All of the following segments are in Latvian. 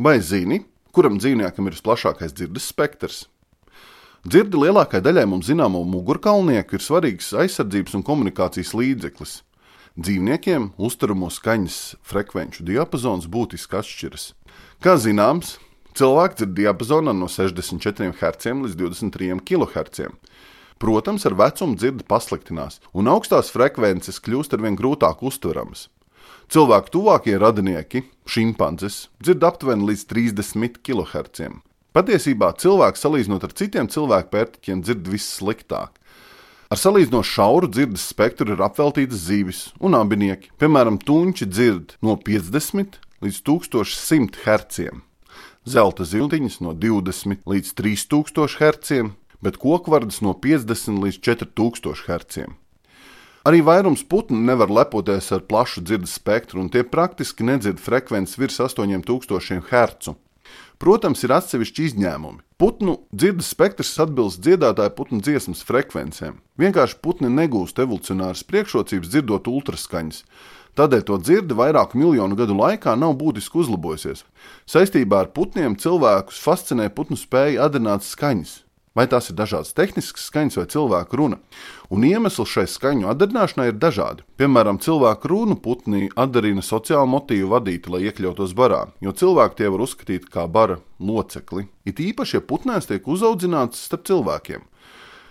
Vai zini, kuram dzīvniekam ir visplašākais dzirdes spektrs? Dzirdi lielākajai daļai mums zināmo mugurkaulnieku ir svarīgs aizsardzības un komunikācijas līdzeklis. Dzīvniekiem uzturamo skaņas frekvenču diapazons būtiski atšķiras. Kā zināms, cilvēks dzird diapazonā no 64 Hz līdz 23 kHz. Protams, ar vecumu dzirde pasliktinās, un augstās frekvences kļūst arvien grūtāk uztveramas. Cilvēku tuvākie radinieki, šimpanzes, dzird aptuveni līdz 30 kHz. Patiesībā cilvēks salīdzinot ar citiem cilvēku pērtiķiem dzird vissliktāk. Ar salīdzinoši šauru dzirdes spektru ir apveltītas zīves un abinieki. Piemēram, tuņķi dzird no 50 līdz 1100 Hz, zelta ziltiņas no 20 līdz 3000 Hz, bet kokvardas no 50 līdz 4000 Hz. Arī vairums putnu nevar lepoties ar plašu dzirdes spektru, un tie praktiski nedzird frekvences virs 8000 Hz. Protams, ir atsevišķi izņēmumi. Putnu dzirdes spektrs atbilst dziedātāju putnu dziesmas frekvencēm. Vienkārši putni negūst evolucionāras priekšrocības dzirdot ultraskaņas. Tādēļ to dzirde vairāku miljonu gadu laikā nav būtiski uzlabojusies. Saistībā ar putniem cilvēkus fascinē putnu spēja atdarināt skaņas. Vai tās ir dažādas tehniskas skaņas vai cilvēku runa? Un iemesli šai skaņu atdarināšanai ir dažādi. Piemēram, cilvēku runu putni atdarina sociālu motīvu vadīti, lai iekļautos barā, jo cilvēki tie var uzskatīt kā bara locekli. It īpaši, ja putnēs tiek uzaudzināts starp cilvēkiem.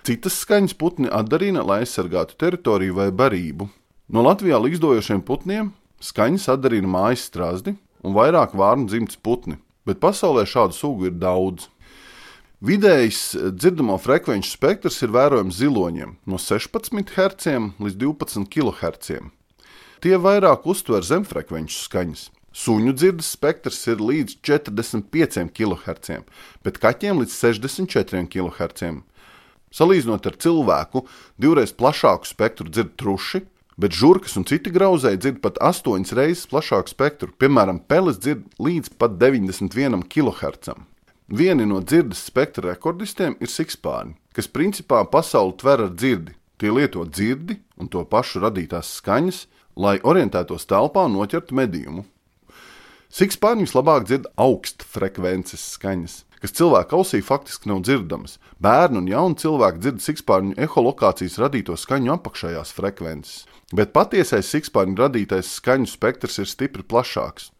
Citas skaņas putni atdarina, lai aizsargātu teritoriju vai barību. No Latvijā līgzdojošiem putniem skaņas atdarina mājas strazdi un vairāk vārnu dzimts putni, bet pasaulē šādu sugu ir daudz. Vidējs dzirdamo frekvenču spektrs ir vērojams ziloņiem no 16 Hz līdz 12 kHz. Tie vairāk uztver zemfrekvenču skaņas. Suņu dzirdes spektrs ir līdz 45 kHz, bet kaķiem līdz 64 kHz. Salīdzinot ar cilvēku, divreiz plašāku spektru dzird truši, bet žurkas un citi grauzēji dzird pat astoņas reizes plašāku spektru. Piemēram, peles dzird līdz pat 91 kHz. Vieni no dzirdes spektra rekordistiem ir sikspārņi, kas principā pasauli tver ar dzirdi. Tie lieto dzirdi un to pašu radītās skaņas, lai orientētos telpā un noķertu medījumu. Sikspārņi vislabāk dzird augstfrekvences skaņas, kas cilvēka ausī faktiski nav dzirdamas. Bērni un jauni cilvēki dzird sikspārņu eholokācijas radīto skaņu apakšējās frekvences, bet patiesais sikspārņu radītais skaņu spektrs ir stipri plašāks.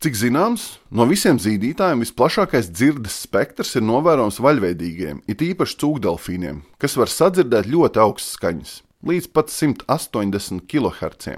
Cik zināms, no visiem zīdītājiem visplašākais dzirdes spektrs ir novērojams vaļveidīgiem, it īpaši cūkdelfīniem, kas var sadzirdēt ļoti augstas skaņas, līdz pat 180 kHz.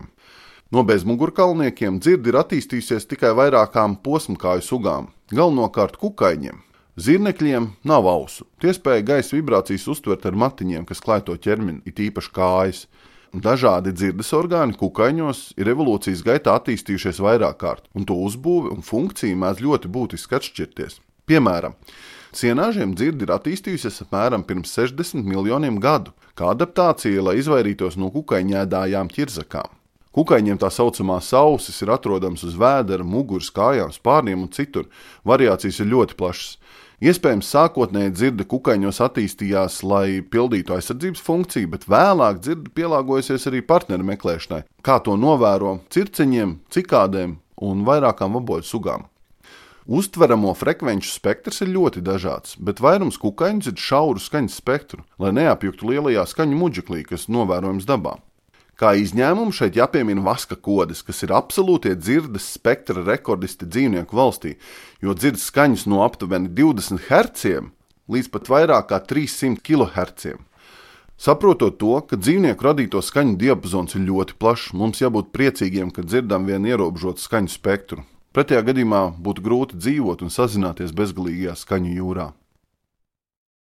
No bezmugurkalniekiem dzirdi ir attīstījusies tikai vairākām posmkāju sugām, galvenokārt kukaiņiem. Zirnekļiem nav ausu, tie spēja gaisa vibrācijas uztvert ar matiņiem, kas klāj to ķermeni, it īpaši kājas. Dažādi dzirdes orgāni kukaiņos ir evolūcijas gaitā attīstījušies vairāk kārt, un to uzbūve un funkcija mēdz ļoti būtiski atšķirties. Piemēram, sienāžiem dzirde ir attīstījusies apmēram pirms 60 miljoniem gadu, kā adaptācija, lai izvairītos no kukaiņēdājām ķirzakām. Kukaiņiem tā saucamās ausis ir atrodamas uz vēdera, muguras, kājām, spārniem un citur. Variācijas ir ļoti plašas. Iespējams, sākotnēji dzirde kukaiņos attīstījās, lai pildītu aizsardzības funkciju, bet vēlāk dzirde pielāgojusies arī partneru meklēšanai, kā to novēro circeņiem, cikādēm un vairākām vaboļu sugām. Uztveramo frekvenču spektrs ir ļoti dažāds, bet vairums kukaiņu dzird šauru skaņas spektru, lai neapjuktu lielajā skaņu muģeklī, kas novērojams dabā. Kā izņēmumu šeit jāpiemina vaska kodas, kas ir absolūtie dzirdes spektra rekordisti dzīvnieku valstī, jo dzird skaņas no aptuveni 20 Hz līdz pat vairāk kā 300 kHz. Saprotot to, ka dzīvnieku radīto skaņu diapazons ir ļoti plašs, mums jābūt priecīgiem, ka dzirdam vien ierobežotu skaņu spektru. Pretējā gadījumā būtu grūti dzīvot un sazināties bezgalīgajā skaņu jūrā.